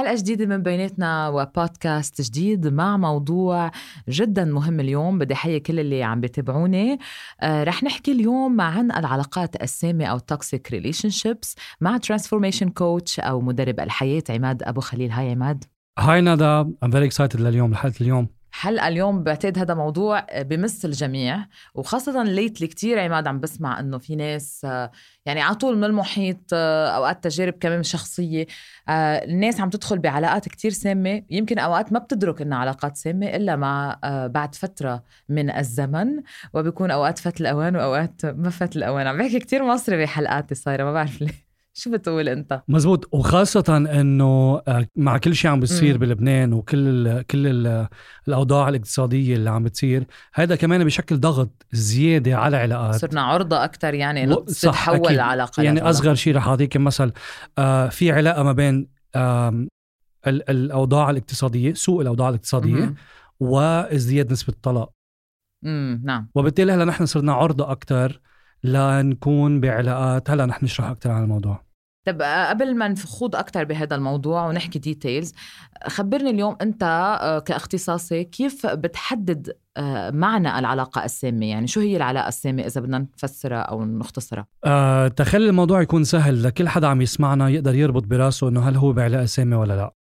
حلقة جديدة من بيناتنا وبودكاست جديد مع موضوع جدا مهم اليوم. بدي أحيي كل اللي عم بيتابعوني. آه رح نحكي اليوم عن العلاقات السامة أو toxic relationships مع transformation coach أو مدرب الحياة عماد أبو خليل. Hi عماد. Hi ندى I'm very excited لليوم لحلقة اليوم. حلقة اليوم بعتقد هذا موضوع بمس الجميع. وخاصة lately كتير عماد عم بسمع إنه في ناس يعني على طول من المحيط أوقات تجارب كمان شخصية. الناس عم تدخل بعلاقات كتير سامة. يمكن أوقات ما بتدرك إنها علاقات سامة إلا مع بعد فترة من الزمن. وبيكون أوقات فات الأوان وأوقات ما فات الأوان. عم بحكي كتير مصري بحلقاتي صايرة ما بعرف ليه. شو بتقول أنت؟ مزبوط. وخاصة إنه آه، مع كل شيء عم بيصير بلبنان وكل ال كل ال الأوضاع الاقتصادية اللي عم بتصير هذا كمان بشكل ضغط زيادة على العلاقات. صرنا عرضة أكثر يعني و... تتحول العلاقة يعني أصغر شيء رح أعطيك مثل آه في علاقة ما بين آه الأوضاع الاقتصادية سوء الأوضاع الاقتصادية م- وازدياد نسبة الطلاق. امم نعم. وبالتالي هلا نحن صرنا عرضة أكثر لنكون بعلاقات هلا رح نشرح أكثر عن الموضوع. طب آه، قبل ما نخوض أكثر بهذا الموضوع ونحكي ديتيلز خبرني اليوم أنت آه، كأختصاصي كيف بتحدد آه، معنى العلاقة السامة؟ يعني شو هي العلاقة السامة إذا بدنا نفسرها أو نختصرها؟ أه تخلي الموضوع يكون سهل لكل حدا عم يسمعنا يقدر يربط براسه أنه هل هو بعلاقة سامة ولا لا.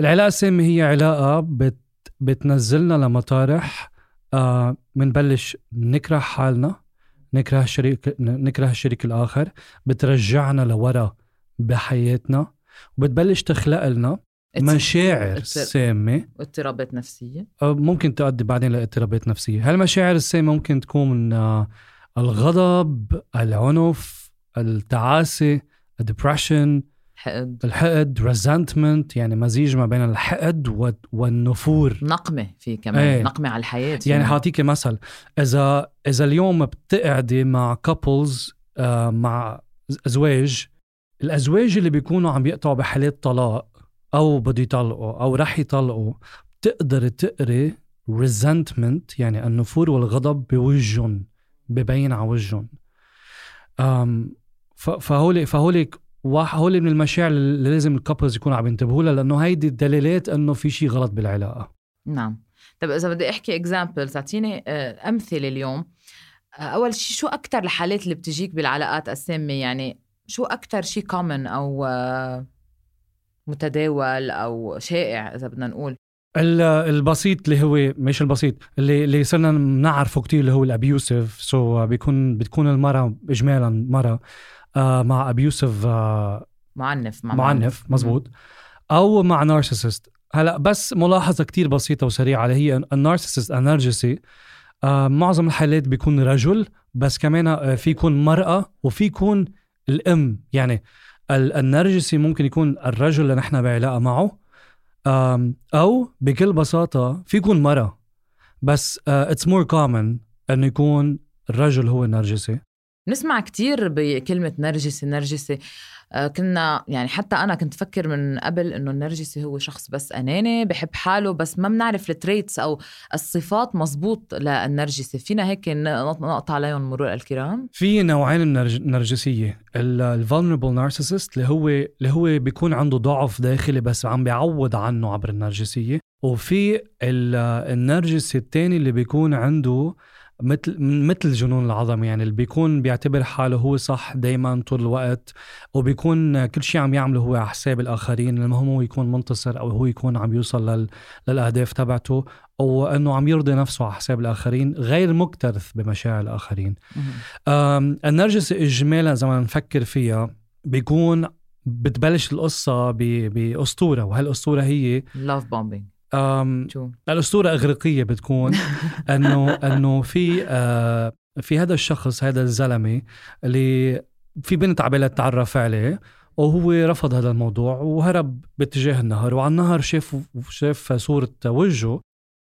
العلاقة السامة هي علاقة بت بتنزلنا لمطارح آه منبلش نكره حالنا نكره الشريك نكره الشريك الآخر بترجعنا لورا. بحياتنا وبتبلش تخلق لنا مشاعر سامة. واضطرابات نفسية. ممكن تؤدي بعدين لإضطرابات نفسية. هالمشاعر السامة ممكن تكون من آه، الغضب العنف التعاسة ال depression الحقد الحقد resentment يعني مزيج ما بين الحقد والنفور. نقمة في كمان إيه. نقمة على الحياة يعني حاعطيك مثل إذا إذا اليوم بتقعدي مع couples آه مع أزواج الأزواج اللي بيكونوا عم يقطعوا بحالات طلاق أو بده يطلقوا أو رح يطلقوا بتقدر تقري resentment يعني النفور والغضب بوجهن ببين على وجهن. فهولي فهولي وهول من المشاعر اللي لازم ال couples يكونوا عم ينتبهوا لها لأنه هيدي الدلالات إنه في شيء غلط بالعلاقة. نعم. طب إذا بدي أحكي example تعطيني آه، أمثلة اليوم. آه، أول شيء شو أكثر الحالات اللي بتجيك بالعلاقات السامة؟ يعني شو أكثر شيء common أو آه، متداول أو شائع إذا بدنا نقول؟ البسيط اللي هو مش البسيط اللي اللي صرنا نعرفه كتير اللي هو ال abusive so so بيكون بتكون المراه اجمالا مراه آه مع abusive آه معنف مع معنف. مزبوط أو مع narcissist هلأ بس ملاحظة كتير بسيطة وسريعة اللي هي ال narcissist النرجسي آه معظم الحالات بيكون رجل بس كمان آه، في يكون مرأة وفي يكون الأم يعني النرجسي ممكن يكون الرجل اللي نحن بعلاقة معه أو بكل بساطة في يكون مرأة بس it's more common إنه يكون الرجل هو النرجسي. نسمع كتير بكلمة نرجسي نرجسي. كنا يعني حتى أنا كنت فكر من قبل إنه النرجسي هو شخص بس أناني بحب حاله بس ما بنعرف ال traits أو الصفات مزبوط للنرجسي. فينا هيك نقطع عليهم مرور الكرام؟ في نوعين من النرجسية. الفولنربل نارسيسست اللي هو اللي هو بيكون عنده ضعف داخلي بس عم بيعوض عنه عبر النرجسية. وفي النرجسي الثاني اللي بيكون عنده مثل مثل جنون العظمه يعني اللي بيكون بيعتبر حاله هو صح دائما طول الوقت وبيكون كل شيء عم يعمله هو على حساب الآخرين المهم هو يكون منتصر أو هو يكون عم يوصل لل... للأهداف تبعته أو إنه عم يرضي نفسه على حساب الآخرين غير مكترث بمشاعر الآخرين. النرجس اجمالا إذا ما نفكر فيها بيكون بتبلش القصة بأسطورة وهالأسطورة هي love bombing الأسطورة أغريقية بتكون إنه إنه في آه في هذا الشخص هذا الزلمة اللي في بنت عبالها تعرف عليه وهو رفض هذا الموضوع وهرب باتجاه النهر وعلى النهر شاف شاف صورة وجهه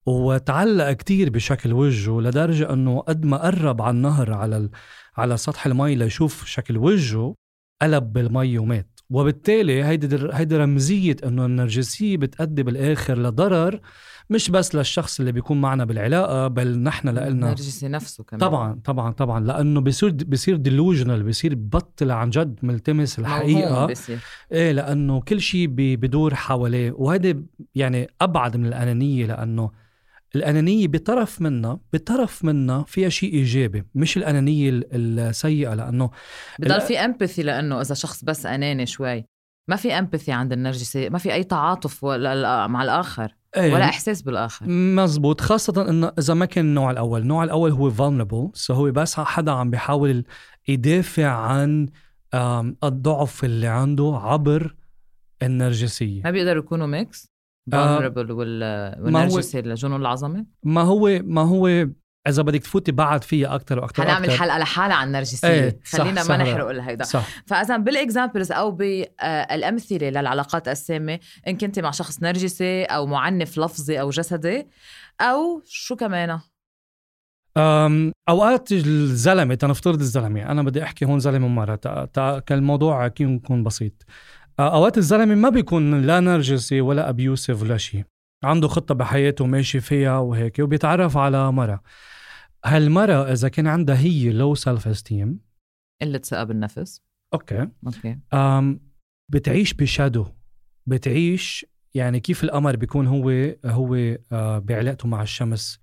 وتعلق كتير بشكل وجهه لدرجة إنه قد ما قرب على النهر على على سطح المي ليشوف شكل وجهه قلب بالمي ومات. وبالتالي هيدي هيدي رمزية إنه النرجسية بتأدي بالآخر لضرر مش بس للشخص اللي بيكون معنا بالعلاقة بل نحن لنا النرجسي نفسه كمان. طبعا طبعا طبعا لأنه بصير بصير ديلوجنال بصير بطل عن جد ملتمس الحقيقة. إيه لأنه كل شيء بدور حواليه وهذا يعني أبعد من الأنانية لأنه الأنانية بطرف منا بطرف منا فيها شيء إيجابي مش الأنانية السيئة لأنه بضل في امباثي لأنه إذا شخص بس أناني شوي ما في empathy عند النرجسي ما في أي تعاطف مع الآخر أيه. ولا إحساس بالآخر. مزبوط خاصة إنه إذا ما كان النوع الأول النوع الأول هو vulnerable so هو بس حدا عم بيحاول يدافع عن الضعف اللي عنده عبر النرجسية. ما بيقدروا يكونوا mix vulnerable والنرجسي لجنون العظمة؟ ما هو ما هو إذا بدك تفوتي بعد فيها أكثر وأكثر حنعمل حلقة لحالها عن النرجسية. إيه خلينا صح ما نحرق لهيدا صح. فإذا بال examples أو بالامثله للعلاقات السامة إن كنت مع شخص نرجسي أو معنف لفظي أو جسدي أو شو كمان؟ أوقات الزلمة تنفترض الزلمة. أنا بدي أحكي هون زلمة ومره كان الموضوع يكون بسيط. أوقات الزلمة ما بيكون لا نرجسي ولا abusive ولا شيء عنده خطة بحياته ماشي فيها وهيك وبيتعرف على مرة. هالمرة إذا كان عندها هي low self-esteem قلة ثقة بالنفس okay. okay. أم بتعيش ب shadow. بتعيش يعني كيف القمر بيكون هو هو آه بعلاقته مع الشمس.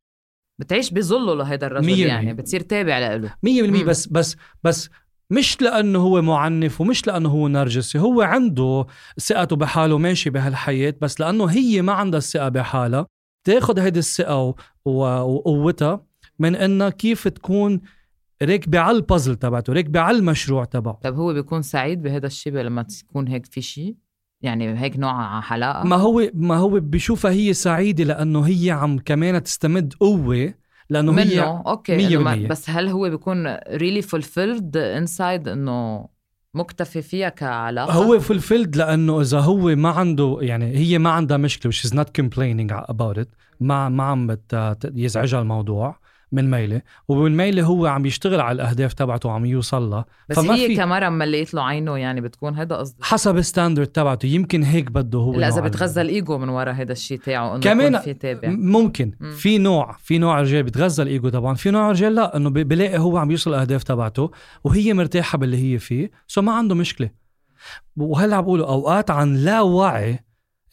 بتعيش بظله لهيدا الرجل يعني بتصير تابع له 100% بس بس بس مش لأنه هو معنف ومش لأنه هو نرجسي هو عنده ثقته بحاله ماشي بهالحياة بس لأنه هي ما عندها الثقة بحالها. تأخذ هيدي الثقة وقوتها من إنها كيف تكون راكبه على البازل تبعته راكبه على المشروع تبعه. طب هو بيكون سعيد بهذا الشيء لما تكون هيك في شيء؟ يعني هيك نوع علاقة؟ ما هو ما هو بشوفها هي سعيدة لأنه هي عم كمان تستمد قوة لأنه منه. هي okay بس هل هو بيكون really fulfilled inside إنه مكتفي فيها كعلاقة؟ هو fulfilled لأنه إذا هو ما عنده يعني هي ما عندها مشكلة و she's not complaining about it. ما ما عم يزعجها الموضوع. من ميلة ومن ميلة هو عم يشتغل على الأهداف تبعته وعم يوصل لها بس فما هي في... كمرة مليت له عينه يعني بتكون هذا قصدي حسب ال standard تبعته يمكن هيك بده هو لا إذا بتغذى الإيجو من ورا هذا الشيء تاعه إنه كمان في تابع. ممكن. م. في نوع في نوع رجال بتغذى الإيجو طبعا في نوع رجال لا إنه بلاقي هو عم يوصل الأهداف تبعته وهي مرتاحة باللي هي فيه so ما عنده مشكلة. وهلا عم بقوله أوقات عن لا وعي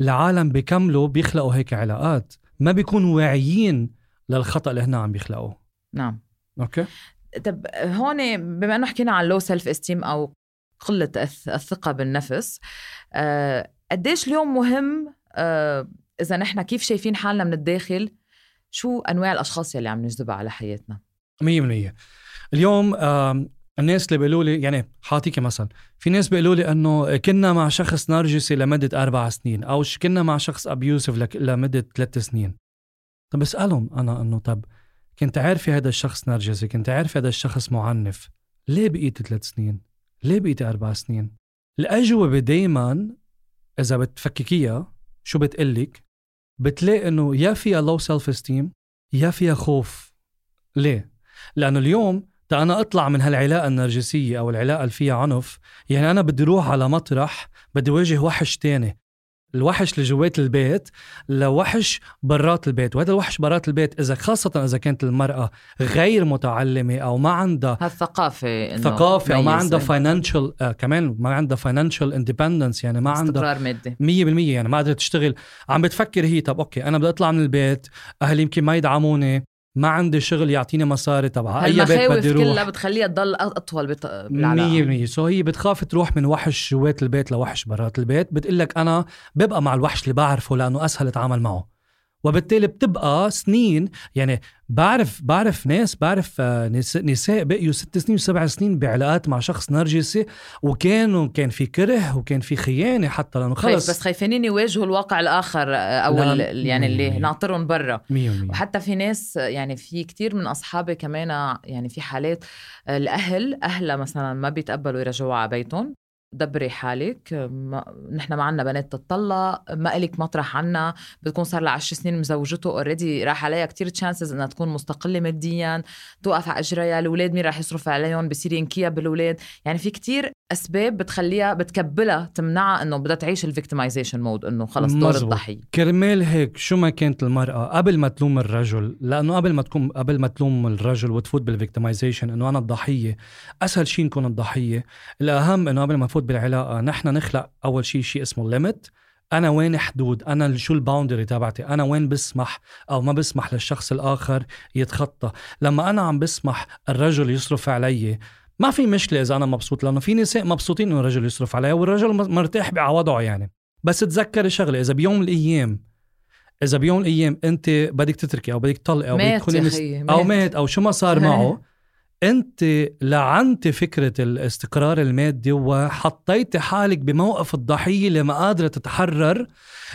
العالم بيكملوا بيخلقوا هيك علاقات؟ ما بيكونوا واعيين للخطأ اللي هنا عم بيخلقوه. نعم. okay؟ طب هون بما إنه حكينا عن low self-esteem أو قلة الثقة بالنفس آه قديش اليوم مهم آه إذا نحن كيف شايفين حالنا من الداخل شو أنواع الأشخاص يلي عم نجذبها على حياتنا؟ 100% اليوم آه الناس اللي بيقولوا لي يعني حاعطيك مثلا في ناس بيقولوا لي إنه كنا مع شخص نرجسي لمدة أربع سنين أو كنا مع شخص abusive لمدة ثلاث سنين. طب بسالهم أنا إنه طب كنت عارفه هذا الشخص نرجسي كنت عارفه هذا الشخص معنف ليه بقيت ثلاث سنين؟ ليه بقيت أربع سنين؟ الأجوبة دايما إذا بتفككيها شو بتقلك؟ بتلاقي إنه يا فيها لو سيلف استيم يا فيها خوف. ليه؟ لأنه اليوم تا أنا أطلع من هالعلاقة النرجسية أو العلاقة اللي فيها عنف يعني أنا بدي أروح على مطرح بدي واجه وحش تاني. الوحش اللي جوات البيت لوحش برات البيت. وهذا الوحش برات البيت إذا خاصة إذا كانت المرأة غير متعلمة أو ما عندها هالثقافه ثقافة أو ما عندها financial آه كمان ما عندها financial independence يعني ما عندها استقرار مادي. 100% يعني ما قادره تشتغل. عم بتفكر هي طب okay أنا بدي أطلع من البيت أهلي يمكن ما يدعموني ما عندي شغل يعطيني مصاري تبع أي بيت بدي أروح كلها بتخليها تضل أطول بالعلاقه 100% سو هي بتخاف تروح من وحش جوات البيت لوحش برات البيت. بتقول لك أنا ببقى مع الوحش اللي بعرفه لأنه أسهل أتعامل معه. وبالتالي بتبقى سنين يعني بعرف بعرف ناس بعرف آه، نساء بقيوا ست سنين وسبع سنين بعلاقات مع شخص نرجسي وكانوا كان في كره وكان في خيانة حتى لأنه خلص. بس خايفين يواجهوا الواقع الآخر آه، أو يعني اللي ناطرهم برا. وحتى في ناس يعني في كتير من أصحابي كمان يعني في حالات الأهل أهلها مثلا ما بيتقبلوا يرجعوها على بيتهم. دبري حالك ما نحن ما عنا بنات تطلق ما إلك مطرح عنا بتكون صار لها 10 سنين مزوجته already راح عليها كتير chances إنها تكون مستقلة ماديا توقف على اجريها الأولاد مين راح يصرف عليهم بصير ينكيها بالأولاد. يعني في كتير أسباب بتخليها بتكبلها تمنعها إنه بدها تعيش ال victimization mode إنه خلص دور الضحية. كرمال هيك شو ما كانت المرأة قبل ما تلوم الرجل لأنه قبل ما تكون قبل ما تلوم الرجل وتفوت بال victimization إنه أنا الضحية أسهل شيء نكون الضحية. الأهم إنه قبل ما نفوت بالعلاقة. نحن نخلق أول شيء شيء اسمه limit أنا وين حدود أنا شو ال boundary تبعتي؟ أنا وين بسمح أو ما بسمح للشخص الآخر يتخطى؟ لما أنا عم بسمح الرجل يصرف علي ما في مشكلة إذا أنا مبسوط لأنه في نساء مبسوطين إنه الرجل يصرف عليها والرجل مرتاح بوضعه يعني. بس تذكري شغلة إذا بيوم من الأيام إذا بيوم من الأيام أنت بدك تتركي أو بدك تطلقي أو بدك تكوني. أو مات أو شو ما صار معه أنت لغيتي فكرة الاستقرار المادي وحطيتي حالك بموقف الضحية اللي ما قادرة تتحرر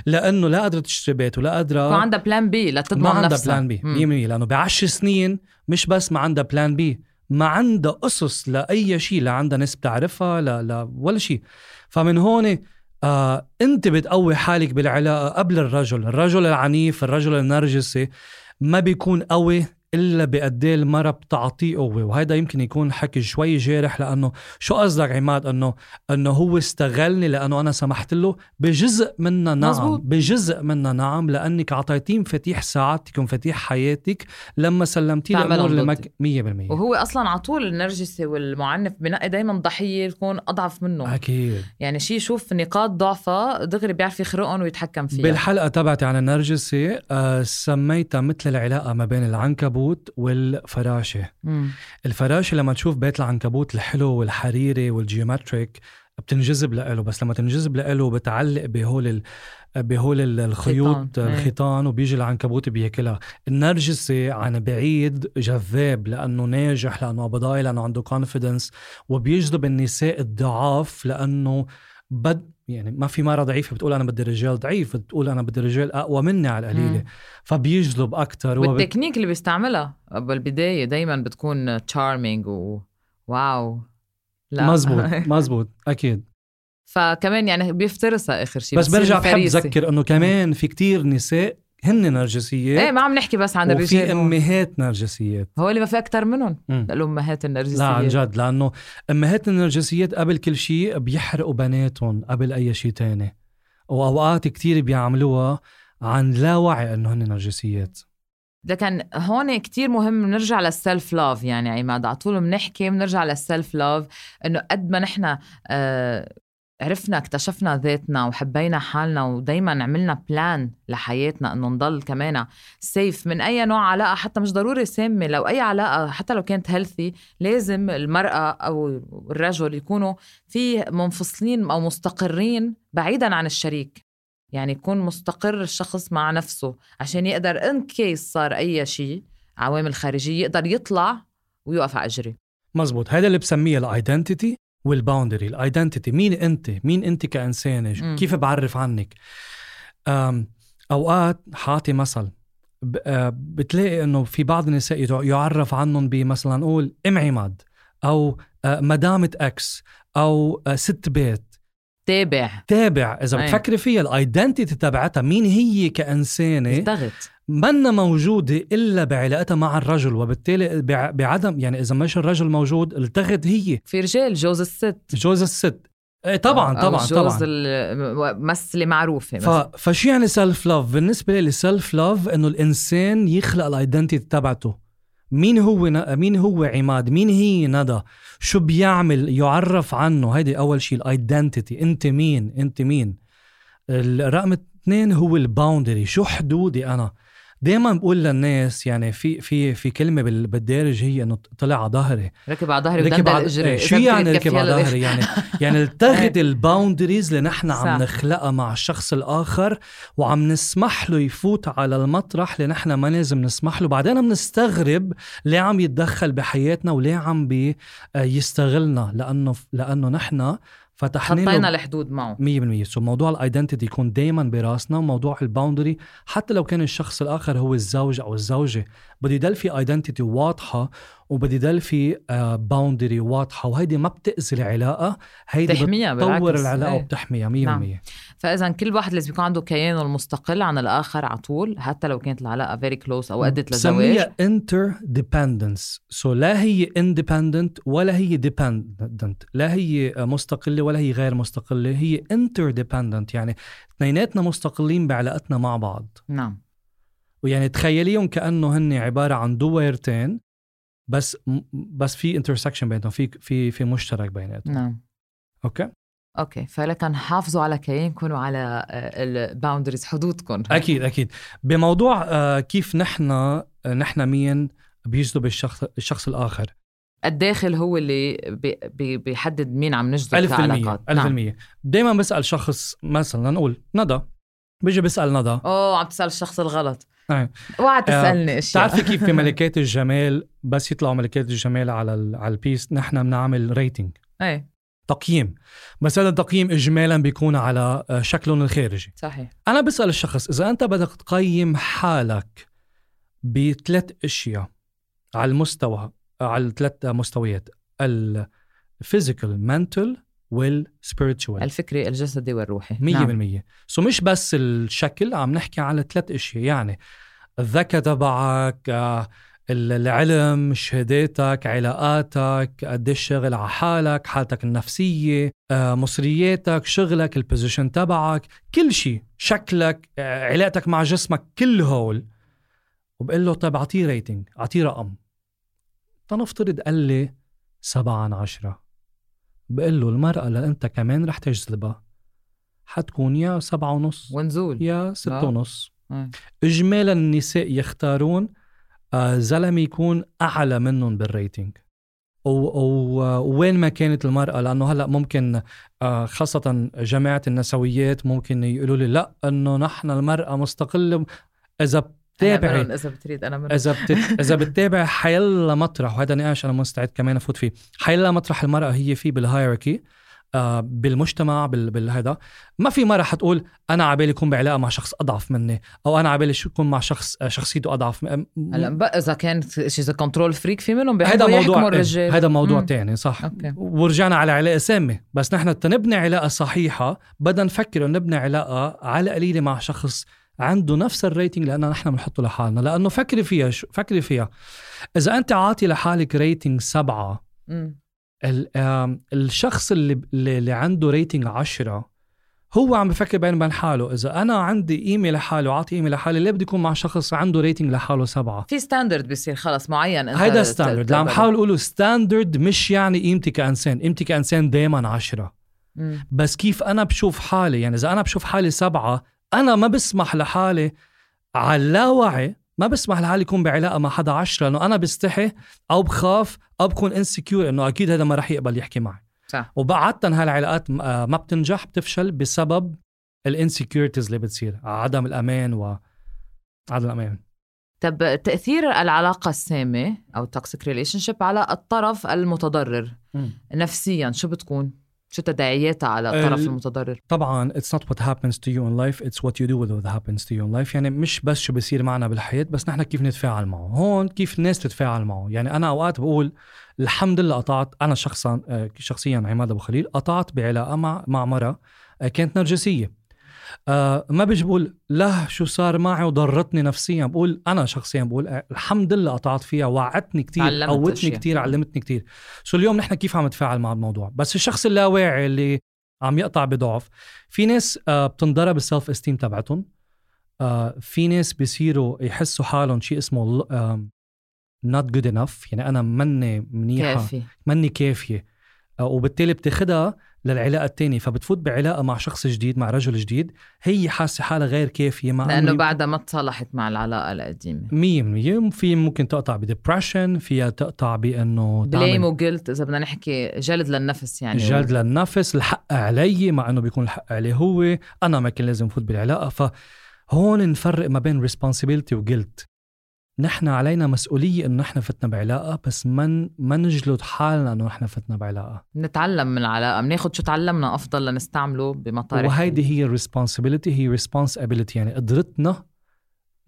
لأنه لا قادرة تشتري بيت ولا قادرة ما عندها plan B لتضمن ما عندها plan B 100% لأنه بعشر سنين مش بس ما عندها plan B ما عندها أسس لأي شيء لا عندها ناس بتعرفها لا لا ولا شيء. فمن هون آه أنت بتقوي حالك بالعلاقة قبل الرجل. الرجل العنيف الرجل النرجسي ما بيكون قوي إلا بقد إيه المراه بتعطيه قوة. وهذا يمكن يكون حكي شوي جارح لأنه شو قصدك عماد؟ انه إنه هو استغلني لأنه أنا سمحت له بجزء منا نعم. مزبوط. بجزء منا نعم. لأنك اعطيتيه مفاتيح سعادتك ومفاتيح حياتك لما سلمتيه الأمور لمك 100% وهو أصلا على طول النرجسي والمعنف بنقي دائما ضحية تكون أضعف منه. أكيد. يعني شيء يشوف نقاط ضعفها دغري بيعرف يخرقهم ويتحكم فيها. بالحلقة تبعتي عن النرجسي آه سميتها مثل العلاقة ما بين العنكبوت العنكبوت والفراشة مم. الفراشة لما تشوف بيت العنكبوت الحلو والحريري وال geometric بتنجذب له بس لما تنجذب له بتعلق بهول ال... بهول الخيوط إيه. الخيطان وبيجي العنكبوت بياكلها النرجسي عن بعيد جذاب لأنه ناجح لأنه بضوي لأنه عنده confidence وبيجذب النساء الضعاف لأنه بد يعني ما في مرة ضعيفة بتقول أنا بدي رجال ضعيف بتقول أنا بدي رجال أقوى مني على القليلة. فبيجذب أكثر والتكنيك وبت... اللي بيستعملها بالبداية دايما بتكون charming و wow. لا. مزبوط مزبوط أكيد. فكمان يعني بيفترسها آخر شيء بس برجع بحب أذكر إنه كمان في كتير نساء هن نرجسيات إيه ما عم نحكي بس عن الرجال وفي أمهات نرجسيات. هو اللي ما في أكثر منهم. الأمهات النرجسيات. لا عن جد لأنه أمهات النرجسيات قبل كل شيء بيحرقوا بناتهم قبل أي شيء تاني. وأوقات كتير بيعملوها عن لا وعي إنه هن نرجسيات. لكن هون كتير مهم نرجع لل self-love يعني عماد. على طول بنحكي بنرجع لل self-love إنه قد ما نحن آه عرفنا اكتشفنا ذاتنا وحبينا حالنا ودايما عملنا plan لحياتنا إنه نضل كمان safe من أي نوع علاقة حتى مش ضروري سامة لو أي علاقة حتى لو كانت healthy لازم المرأة أو الرجل يكونوا في منفصلين أو مستقرين بعيدا عن الشريك. يعني يكون مستقر الشخص مع نفسه عشان يقدر ان case صار أي شيء عوامل خارجية يقدر يطلع ويوقف على أجري. مزبوط. هذا اللي بسميه ال identity وال boundary ال identity مين أنت؟ مين أنت كإنسانة؟ كيف بعرف عنك؟ أوقات حاعطي مثل آه، بتلاقي إنه في بعض النساء يعرف عنهم بمثلا نقول إم عماد أو آه، مدامة X أو آه، ست بيت. تابع. تابع. إذا بتفكري فيها ال identity تبعتها مين هي كإنسانة؟ التغت منا موجودة إلا بعلاقتها مع الرجل وبالتالي بعدم يعني إذا مش الرجل موجود التغت هي. في رجال جوز الست. جوز الست. إيه طبعا طبعا جوز طبعا. معروفة ف... فشو يعني self-love بالنسبة لي self-love إنه الإنسان يخلق ال identity تبعته. مين هو. مين هو عماد؟ مين هي ندى؟ شو بيعمل؟ يعرف عنه. هيدي أول شيء ال identity أنت مين؟ أنت مين؟ الرقم اثنين هو ال boundary شو حدودي أنا؟ دائما بقول للناس يعني في في في كلمة بالدارج هي إنه طلع على ظهري. ركب على ظهري ركب على اجري شو يعني ركب على ظهري؟ يعني يعني التغت ال boundaries اللي نحن عم نخلقها مع الشخص الآخر وعم نسمح له يفوت على المطرح اللي نحن ما لازم نسمح له. بعدين بنستغرب ليه عم يتدخل بحياتنا وليه عم بيستغلنا لأنه لأنه نحن فتحنا حطينا الحدود معه. 100% so موضوع ال identity يكون دائما براسنا وموضوع ال boundary حتى لو كان الشخص الآخر هو الزوج أو الزوجة. بده يضل في identity واضحة وبده يضل في boundary واضحة وهيدي ما بتأذي العلاقة هيدي بتحميها بتطور بالعكس. العلاقة إيه. وبتحميها 100% نعم. فإذا كل واحد لازم يكون عنده كيانه المستقل عن الآخر على طول حتى لو كانت العلاقة very close أو أدت لزواج. بسميها interdependence so لا هي independent ولا هي dependent لا هي مستقلة ولا هي غير مستقلة هي انتر ديبندنت يعني اثنيناتنا مستقلين بعلاقتنا مع بعض. نعم. ويعني تخيليهم كأنه هن عبارة عن دويرتين بس بس في intersection بينهم في في في مشترك بيناتهم. نعم. okay؟ okay فلكن حافظوا على كيانكم وعلى ال boundaries حدودكم. أكيد أكيد. بموضوع آه، كيف نحن نحن مين بيجذب الشخص الشخص الآخر؟ الداخل هو اللي بي بي بيحدد مين عم نجذب ألف كعلاقات. ألف نعم. بالمية. دايما بسأل شخص مثلا نقول ندى بيجي بسأل ندى أوه عم تسأل الشخص الغلط. اوعى تسألني أشياء. بتعرفي كيف في ملكات الجمال؟ بس يطلعوا ملكات الجمال على على ال base نحن بنعمل rating إيه تقييم. بس هذا التقييم اجمالا بيكون على آه، شكلهم الخارجي. صحيح. أنا بسأل الشخص إذا أنت بدك تقيم حالك بثلاث أشياء على المستوى على الثلاث مستويات ال physical mental وال spiritual الفكري الجسدي والروحي. 100% نعم. so مش بس الشكل عم نحكي على ثلاث إشياء. يعني الذكاء تبعك آه، ال- العلم شهاداتك علاقاتك قديش شغل على حالك حالتك النفسية آه، مصرياتك شغلك ال position تبعك كل شيء شكلك آه، علاقتك مع جسمك كل هول. وبقول له طيب أعطيه rating أعطيه رقم. فنفترض قال لي سبعة عن عشرة. بقول له المرأة اللي أنت كمان رح تجذبها. حتكون يا سبعة ونص ونزول. يا ستة لا. ونص. إيه. اجمالا النساء يختارون آه، زلمة يكون أعلى منهم بال rating ووين ما كانت المرأة لأنه هلأ ممكن آه، خاصة جماعة النسويات ممكن يقولوا لي لا أنه نحن المرأة مستقلة. إذا بتابعي منهم إذا بتريد أنا من إذا بت... إذا بتتابع حيلا مطرح وهذا نقاش أنا مستعد كمان أفوت فيه. حيلا مطرح المرأة هي فيه بال hierarchy آه بالمجتمع بال... بالهذا. ما في مرة حتقول أنا عبالي اكون بعلاقة مع شخص أضعف مني أو أنا عبالي شو اكون مع شخص آه، شخصيته أضعف م... هلا بقى إذا كانت شي control freak في منهم هذا موضوع الرجال. هذا موضوع مم. تاني صح. okay. ورجعنا على علاقة سامة. بس نحن تنبني علاقة صحيحة بدنا نفكر إنه نبني علاقة على قليلة مع شخص عنده نفس ال rating لأن نحن بنحطه لحالنا. لأنه فكري فيها شو فكري فيها. إذا أنت عاطي لحالك rating سبعة الشخص اللي اللي عنده rating عشرة هو عم بفكر بين وبين حاله. إذا أنا عندي قيمه لحاله وعاطي قيمه لحالي ليه بدي يكون مع شخص عنده rating لحاله سبعة؟ في standard بصير خلص معين انت هيدا standard اللي عم. حاول أقوله standard مش يعني قيمتي كانسان قيمتي كانسان دائما عشرة. مم. بس كيف أنا بشوف حالي؟ يعني إذا أنا بشوف حالي سبعة أنا ما بسمح لحالي على اللاوعي ما بسمح لحالي يكون بعلاقة مع حدا عشرة لأنه أنا بستحي أو بخاف أو بكون insecure إنه أكيد هذا ما رح يقبل يحكي معي. صح. وبعدتها هالعلاقات م- آه، ما بتنجح بتفشل بسبب ال insecurities اللي بتصير عدم الأمان و عدم الأمان. طب تأثير العلاقة السامة أو ال toxic relationship على الطرف المتضرر نفسيا شو بتكون؟ شو تداعياتها على الطرف ال- المتضرر؟ طبعا it's not what happens to you in life it's what you do with what happens to you in life. يعني مش بس شو بصير معنا بالحياة بس نحن كيف نتفاعل معه. هون كيف الناس تتفاعل معه. يعني أنا أوقات بقول الحمد لله قطعت أنا شخصا آه، شخصيا عماد أبو خليل قطعت بعلاقة مع مع مرة آه، كانت نرجسية. آه ما بيجي بقول لا شو صار معي وضرتني نفسيا. بقول أنا شخصيا بقول آه، الحمد لله قطعت فيها وعدتني كتير علمت قوتني. كتير علمتني كتير. So اليوم نحن كيف عم نتفاعل مع الموضوع؟ بس الشخص اللاواعي اللي عم يقطع بضعف في ناس آه بتنضرب ال self esteem تبعتهم. آه في ناس بيصيروا يحسوا حالهم شيء اسمه not good enough يعني أنا مني منيحة كافي. مني كافية. آه، وبالتالي بتاخدها للعلاقة الثانية فبتفوت بعلاقة مع شخص جديد مع رجل جديد هي حاسة حالها غير كافية مع لأنه بعدها ما تصالحت مع العلاقة القديمة. مية بالمية. في ممكن تقطع ب depression فيها تقطع بأنه blame و guilt إذا بدنا نحكي جلد للنفس يعني جلد للنفس الحق علي مع إنه بيكون الحق عليه هو. أنا ما كان لازم فوت بالعلاقة فهون نفرق ما بين responsibility و guilt نحن علينا مسؤولية إنه نحن فتنا بعلاقة بس ما ما نجلد حالنا إنه نحن فتنا بعلاقة. نتعلم من العلاقة بناخذ شو تعلمنا أفضل لنستعمله بمطارح. وهيدي هي ال responsibility هي responsibility يعني قدرتنا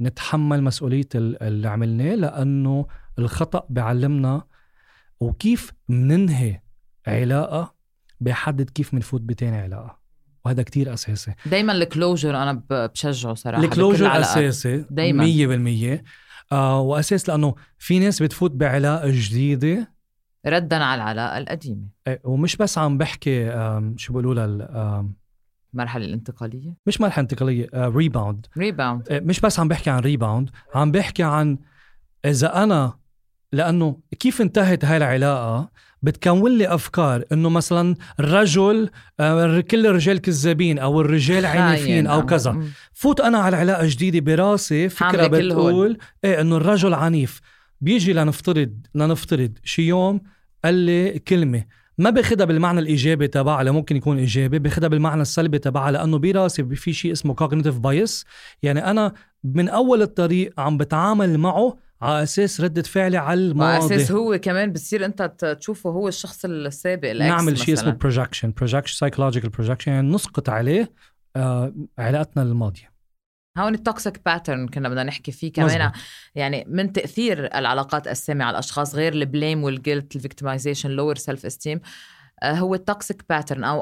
نتحمل مسؤولية اللي عملناه لأنه الخطأ بيعلمنا وكيف مننهي علاقة بيحدد كيف بنفوت بتاني علاقة. وهذا كتير أساسي. دايما ال closure أنا بشجعه صراحة ال closure أساسي دايما. 100% آه وأساس لأنه في ناس بتفوت بعلاقة جديدة. ردا على العلاقة القديمة. إيه، ومش بس عم بحكي شو بيقولوا لها المرحلة الانتقالية؟ مش مرحلة انتقالية rebound آه، rebound مش بس عم بحكي عن rebound عم بحكي عن إذا أنا لأنه كيف انتهت هاي العلاقة؟ بتكون لي أفكار إنه مثلا الرجل آه، كل الرجال كذابين أو الرجال عنيفين أو كذا. فوت أنا على علاقة جديدة براسي فكرة بتقول إيه إنه الرجل عنيف. بيجي لنفترض لنفترض شي يوم قال لي كلمة ما باخدها بالمعنى الإيجابي تبعها ممكن يكون إيجابي باخدها بالمعنى السلبي تبعها لأنه براسي في شيء اسمه cognitive bias يعني أنا من أول الطريق عم بتعامل معه على أساس ردة فعلي على الماضي. على أساس هو كمان بتصير أنت تشوفه هو الشخص السابق نعمل شيء اسمه projection projection psychological projection يعني نسقط عليه آه علاقتنا الماضيه هون ال toxic pattern كنا بدنا نحكي فيه كمان. مزبط. يعني من تأثير العلاقات السامة على الأشخاص غير ال blame وال guilt ال victimization lower self esteem هو ال toxic pattern أو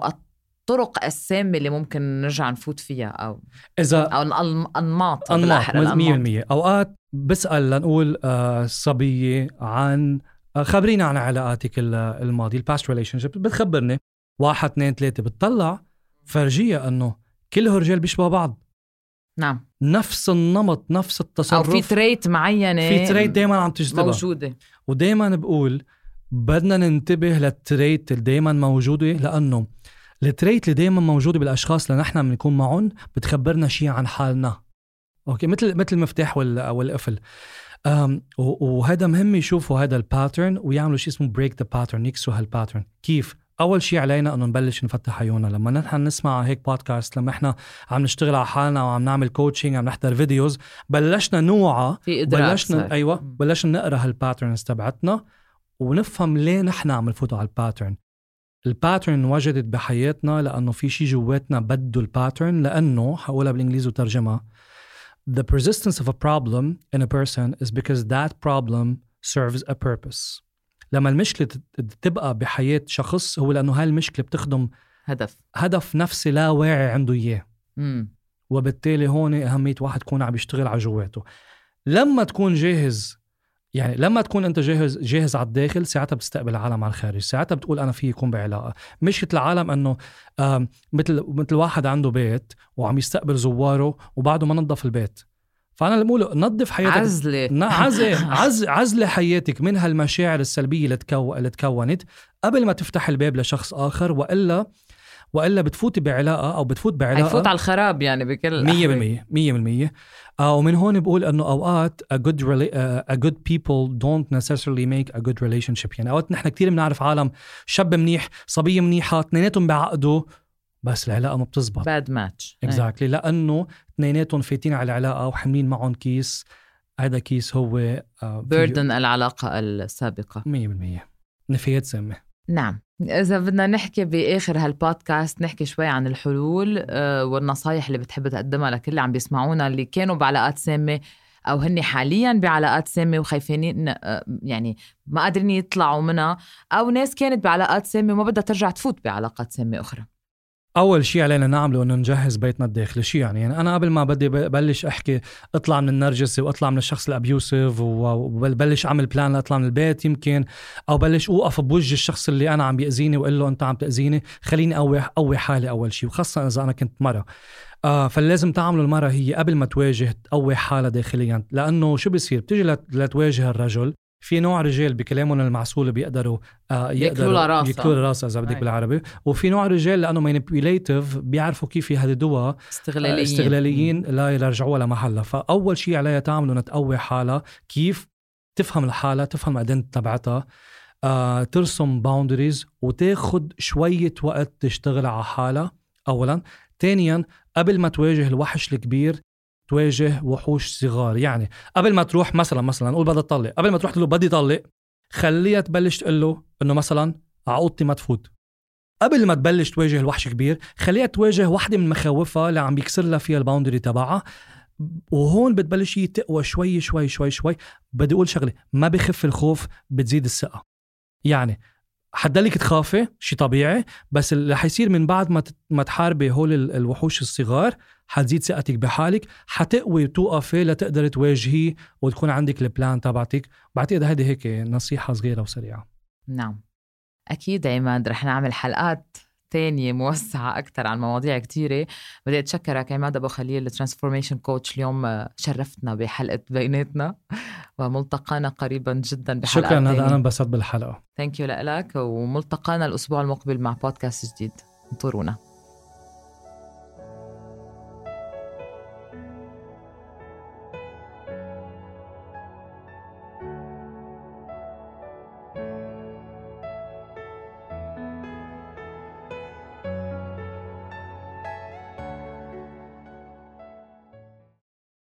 الطرق السامة اللي ممكن نرجع نفوت فيها أو إذا أو الأنماط أنماط 100% أوقات بسأل لنقول آه صبية عن آه خبرينا عن علاقاتك الماضية ال past relationship بتخبرني. واحد اثنين ثلاثة. بتطلع فرجيها أنه كل الرجال بيشبهوا بعض. نعم. نفس النمط نفس التصرف. أو في trait معينة في trait دايما عم تجذبها. موجودة. ودايما بقول بدنا ننتبه لل trait اللي دايما موجودة لأنه ال trait اللي دايما موجوده بالأشخاص اللي نحن بنكون معهم بتخبرنا شيء عن حالنا. أوكي مثل مثل المفتاح والقفل. وهذا مهم يشوفوا هذا ال pattern ويعملوا شيء اسمه break the pattern يكسروا هال pattern كيف؟ أول شيء علينا إنه نبلش نفتح عيوننا. لما نحن نسمع هيك بودكاست لما إحنا عم نشتغل على حالنا وعم نعمل coaching عم نحضر videos بلشنا نوعى في بلشنا أيوه بلشنا نقرأ هال patterns تبعتنا ونفهم ليه نحن عم نفوتوا على ال pattern ال pattern وجدت بحياتنا لأنه في شيء جواتنا بده ال pattern لأنه حقولها بالإنجليزي وترجمها The persistence of a problem in a person is because that problem serves a purpose. لما المشكلة تبقى بحياة شخص هو لأنه هاي المشكلة بتخدم هدف. هدف نفسي لا واعي عنده إياه. وبالتالي هون أهمية واحد يكون عم يشتغل على جواته. لما تكون جاهز يعني لما تكون أنت جاهز جاهز على الداخل ساعتها بتستقبل العالم على الخارج. ساعتها بتقول أنا في يكون بعلاقة. مش العالم إنه مثل مثل واحد عنده بيت وعم يستقبل زواره وبعده ما نظف البيت. فأنا اللي بقوله نظف حياتك. عزلة. عزله عز عزلة حياتك من هالمشاعر السلبية اللي تكو... اللي تكونت قبل ما تفتح الباب لشخص آخر وإلا وإلا بتفوتي بعلاقة أو بتفوت بعلاقة. حيفوت على الخراب يعني بكل 100% 100% آه ومن هون بقول إنه أوقات a good rela- uh, a good people don't necessarily make a good relationship. يعني أوقات نحن كثير بنعرف عالم شاب منيح صبيه منيحه اثنيناتهم بعقدوا بس العلاقة ما بتزبط. bad match exactly لأنه اثنيناتهم فايتين على العلاقة وحاملين معهم كيس. هذا كيس هو burden uh, العلاقة السابقة. 100% نفايات سامه نعم. إذا بدنا نحكي بآخر هالبودكاست نحكي شوي عن الحلول آه، والنصايح اللي بتحب تقدمها لكل اللي عم بيسمعونا اللي كانوا بعلاقات سامة أو هن حاليا بعلاقات سامة وخايفين آه، يعني ما قادرين يطلعوا منها أو ناس كانت بعلاقات سامة وما بدها ترجع تفوت بعلاقات سامة أخرى. أول شيء علينا نعمله إنه نجهز بيتنا الداخلي. شو يعني؟ يعني أنا قبل ما بدي بلش أحكي اطلع من النرجسي وأطلع من الشخص ال abusive وبلش أعمل plan لأطلع من البيت يمكن أو بلش أوقف بوجه الشخص اللي أنا عم بياذيني وأقول له أنت عم تأذيني. خليني اقوي اقوي حالي أول شيء وخاصة إذا أنا كنت مرة. آه فاللازم تعمله المرة هي قبل ما تواجه تقوي حالها داخليا. لأنه شو بيصير؟ بتيجي لتواجه الرجل في نوع رجال بكلامهم المعسول بيقدروا آه يقدروا راسها ياكلوا راسها إذا بدك بالعربي. وفي نوع رجال لأنه manipulative بيعرفوا كيف يهددوها. استغلاليين. استغلاليين لا يرجعوها لمحلها. فأول شيء عليها تعمله انها تقوي حالها. كيف؟ تفهم الحالة تفهم ال identity تبعتها. آه، ترسم boundaries وتاخد شوية وقت تشتغل على حالها أولا. ثانيا قبل ما تواجه الوحش الكبير تواجه وحوش صغار. يعني قبل ما تروح مثلا مثلا قول بدها تطلق. قبل ما تروح تقول له بدي طلق خليها تبلش تقول له إنه مثلا ع أوضتي ما تفوت. قبل ما تبلش تواجه الوحش كبير خليها تواجه واحدة من مخاوفها اللي عم بيكسر لها فيها ال boundary تبعها. وهون بتبلش هي تقوى شوي شوي شوي شوي. بدي أقول شغلة ما بخف الخوف بتزيد الثقة. يعني حتضلك تخافي شيء طبيعي بس اللي حيصير من بعد ما ما تحاربي هول الوحوش الصغار حتزيد ثقتك بحالك. حتقوي وتوقفي لتقدري تواجهيه وتكون عندك البلان تبعتك. بعتقد هذه هيك نصيحة صغيرة وسريعة. نعم. أكيد عماد رح نعمل حلقات تانية موسعة أكثر عن مواضيع كتيرة. بدي أتشكرك عماد أبو خليل ال transformation coach اليوم شرفتنا بحلقة بيناتنا وملتقانا قريبا جدا بحلقة شكرا هذا أنا انبسطت بالحلقة. thank you لك وملتقانا الأسبوع المقبل مع بودكاست جديد. انطرونا.